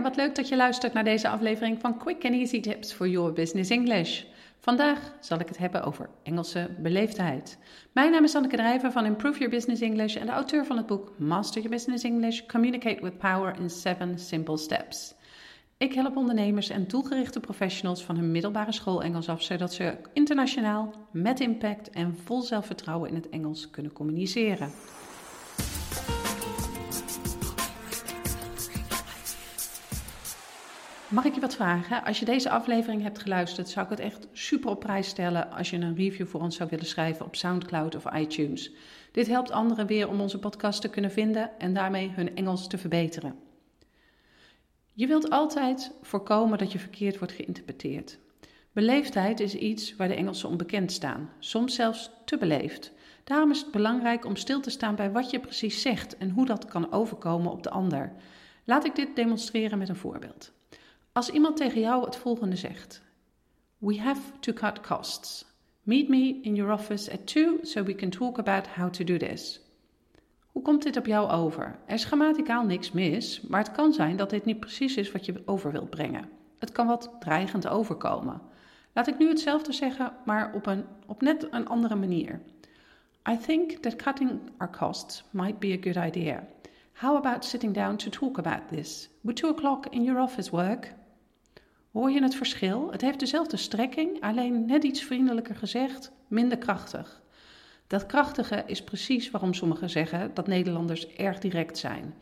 wat leuk dat je luistert naar deze aflevering van Quick and Easy Tips for Your Business English. Vandaag zal ik het hebben over Engelse beleefdheid. Mijn naam is Anneke Drijver van Improve Your Business English en de auteur van het boek Master Your Business English: Communicate with Power in 7 Simple Steps. Ik help ondernemers en doelgerichte professionals van hun middelbare school Engels af, zodat ze internationaal, met impact en vol zelfvertrouwen in het Engels kunnen communiceren. Mag ik je wat vragen? Als je deze aflevering hebt geluisterd, zou ik het echt super op prijs stellen als je een review voor ons zou willen schrijven op SoundCloud of iTunes. Dit helpt anderen weer om onze podcast te kunnen vinden en daarmee hun Engels te verbeteren. Je wilt altijd voorkomen dat je verkeerd wordt geïnterpreteerd. Beleefdheid is iets waar de Engelsen onbekend staan, soms zelfs te beleefd. Daarom is het belangrijk om stil te staan bij wat je precies zegt en hoe dat kan overkomen op de ander. Laat ik dit demonstreren met een voorbeeld. Als iemand tegen jou het volgende zegt: We have to cut costs. Meet me in your office at 2 so we can talk about how to do this. Hoe komt dit op jou over? Er is grammaticaal niks mis, maar het kan zijn dat dit niet precies is wat je over wilt brengen. Het kan wat dreigend overkomen. Laat ik nu hetzelfde zeggen, maar op, een, op net een andere manier. I think that cutting our costs might be a good idea. How about sitting down to talk about this? Would two o'clock in your office work? Hoor je het verschil? Het heeft dezelfde strekking, alleen net iets vriendelijker gezegd, minder krachtig. Dat krachtige is precies waarom sommigen zeggen dat Nederlanders erg direct zijn.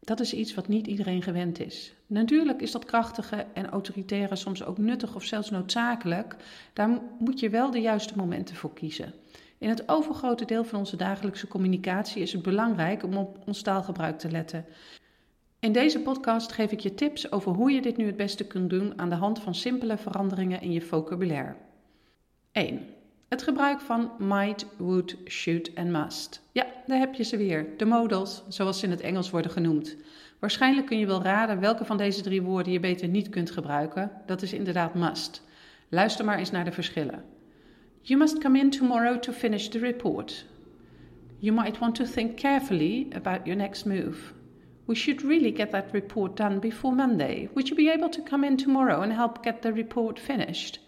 Dat is iets wat niet iedereen gewend is. Natuurlijk is dat krachtige en autoritaire soms ook nuttig of zelfs noodzakelijk. Daar moet je wel de juiste momenten voor kiezen. In het overgrote deel van onze dagelijkse communicatie is het belangrijk om op ons taalgebruik te letten. In deze podcast geef ik je tips over hoe je dit nu het beste kunt doen aan de hand van simpele veranderingen in je vocabulaire. 1. Het gebruik van might, would, should en must. Ja, daar heb je ze weer. De modals, zoals ze in het Engels worden genoemd. Waarschijnlijk kun je wel raden welke van deze drie woorden je beter niet kunt gebruiken. Dat is inderdaad must. Luister maar eens naar de verschillen. You must come in tomorrow to finish the report. You might want to think carefully about your next move. We should really get that report done before Monday. Would you be able to come in tomorrow and help get the report finished?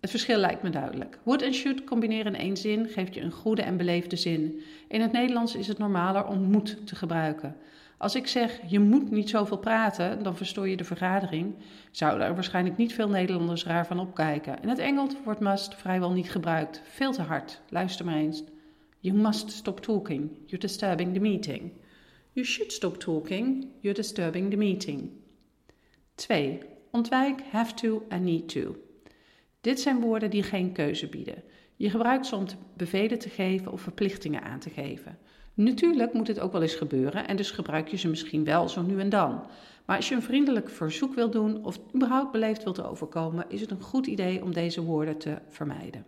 Het verschil lijkt me duidelijk. Would en should combineren in één zin geeft je een goede en beleefde zin. In het Nederlands is het normaler om moet te gebruiken. Als ik zeg je moet niet zoveel praten, dan verstoor je de vergadering, zouden er waarschijnlijk niet veel Nederlanders raar van opkijken. In het Engels wordt must vrijwel niet gebruikt. Veel te hard. Luister maar eens. You must stop talking. You're disturbing the meeting. You should stop talking. You're disturbing the meeting. 2. Ontwijk have to en need to. Dit zijn woorden die geen keuze bieden. Je gebruikt ze om bevelen te geven of verplichtingen aan te geven. Natuurlijk moet dit ook wel eens gebeuren en dus gebruik je ze misschien wel zo nu en dan. Maar als je een vriendelijk verzoek wilt doen of überhaupt beleefd wilt overkomen, is het een goed idee om deze woorden te vermijden.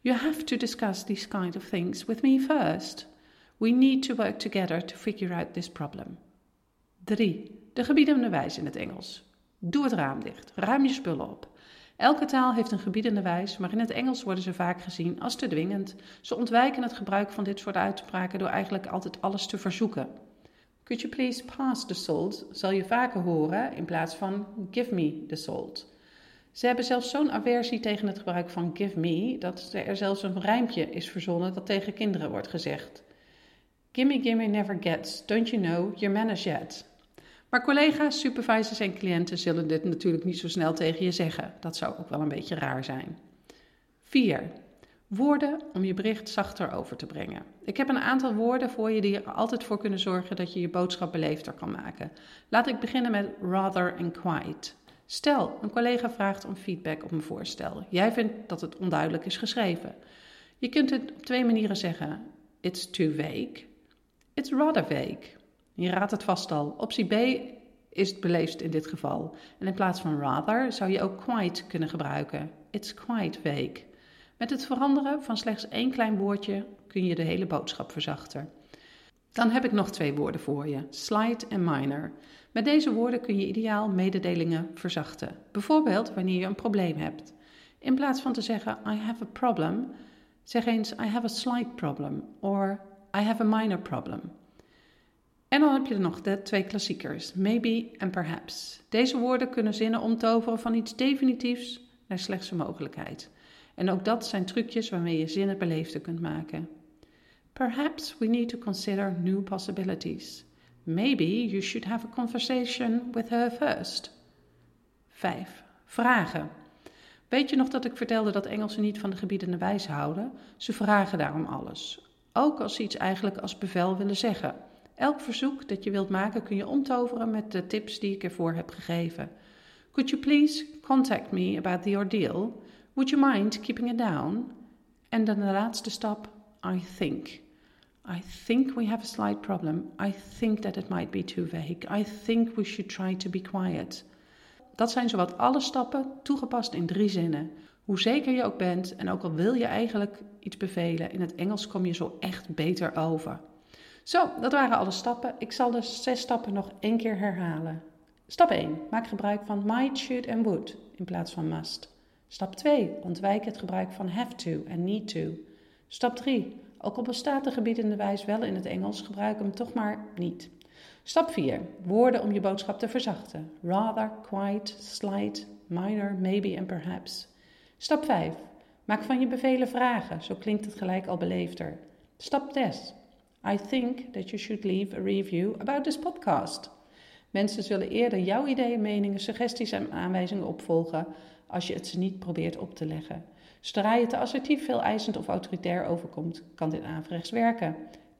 You have to discuss these kind of things with me first. We need to work together to figure out this problem. 3. De gebiedende wijze in het Engels. Doe het raam dicht. Ruim je spullen op. Elke taal heeft een gebiedende wijs, maar in het Engels worden ze vaak gezien als te dwingend. Ze ontwijken het gebruik van dit soort uitspraken door eigenlijk altijd alles te verzoeken. Could you please pass the salt zal je vaker horen in plaats van give me the salt. Ze hebben zelfs zo'n aversie tegen het gebruik van give me dat er zelfs een rijmpje is verzonnen dat tegen kinderen wordt gezegd. Gimme gimme never gets, don't you know, your manners yet. Maar collega's, supervisors en cliënten zullen dit natuurlijk niet zo snel tegen je zeggen. Dat zou ook wel een beetje raar zijn. 4. Woorden om je bericht zachter over te brengen. Ik heb een aantal woorden voor je die er altijd voor kunnen zorgen dat je je boodschap beleefder kan maken. Laat ik beginnen met rather en quite. Stel, een collega vraagt om feedback op een voorstel. Jij vindt dat het onduidelijk is geschreven. Je kunt het op twee manieren zeggen. It's too vague It's rather vague. Je raadt het vast al. Optie B is het beleefd in dit geval. En in plaats van rather zou je ook quite kunnen gebruiken. It's quite vague. Met het veranderen van slechts één klein woordje kun je de hele boodschap verzachten. Dan heb ik nog twee woorden voor je: slight en minor. Met deze woorden kun je ideaal mededelingen verzachten. Bijvoorbeeld wanneer je een probleem hebt. In plaats van te zeggen I have a problem, zeg eens I have a slight problem or I have a minor problem. En dan heb je nog de twee klassiekers, maybe en perhaps. Deze woorden kunnen zinnen omtoveren van iets definitiefs naar slechts een mogelijkheid. En ook dat zijn trucjes waarmee je zinnen beleefder kunt maken. Perhaps we need to consider new possibilities. Maybe you should have a conversation with her first. 5. Vragen. Weet je nog dat ik vertelde dat Engelsen niet van de gebiedende wijze houden? Ze vragen daarom alles. Ook als ze iets eigenlijk als bevel willen zeggen. Elk verzoek dat je wilt maken kun je omtoveren met de tips die ik ervoor heb gegeven. Could you please contact me about the ordeal? Would you mind keeping it down? En dan de laatste stap, I think. I think we have a slight problem. I think that it might be too vague. I think we should try to be quiet. Dat zijn zowat alle stappen toegepast in drie zinnen. Hoe zeker je ook bent en ook al wil je eigenlijk iets bevelen, in het Engels kom je zo echt beter over. Zo, dat waren alle stappen. Ik zal de zes stappen nog één keer herhalen. Stap 1. Maak gebruik van might, should en would in plaats van must. Stap 2. Ontwijk het gebruik van have to en need to. Stap 3. Ook al bestaat de gebiedende wijs wel in het Engels, gebruik hem toch maar niet. Stap 4. Woorden om je boodschap te verzachten. Rather, quite, slight, minor, maybe en perhaps. Stap 5. Maak van je bevelen vragen, zo klinkt het gelijk al beleefder. Stap 6. I think that you should leave a review about this podcast. Mensen zullen eerder jouw ideeën, meningen, suggesties en aanwijzingen opvolgen als je het ze niet probeert op te leggen. Zodra je te assertief, veel eisend of autoritair overkomt, kan dit averechts werken.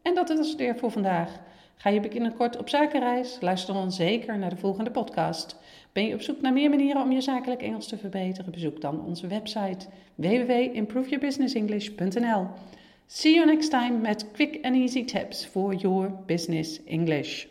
En dat is het weer voor vandaag. Ga je binnenkort op zakenreis? Luister dan zeker naar de volgende podcast. Ben je op zoek naar meer manieren om je zakelijk Engels te verbeteren? Bezoek dan onze website www.improveyourbusinessenglish.nl. See you next time met quick and easy tips for your business English.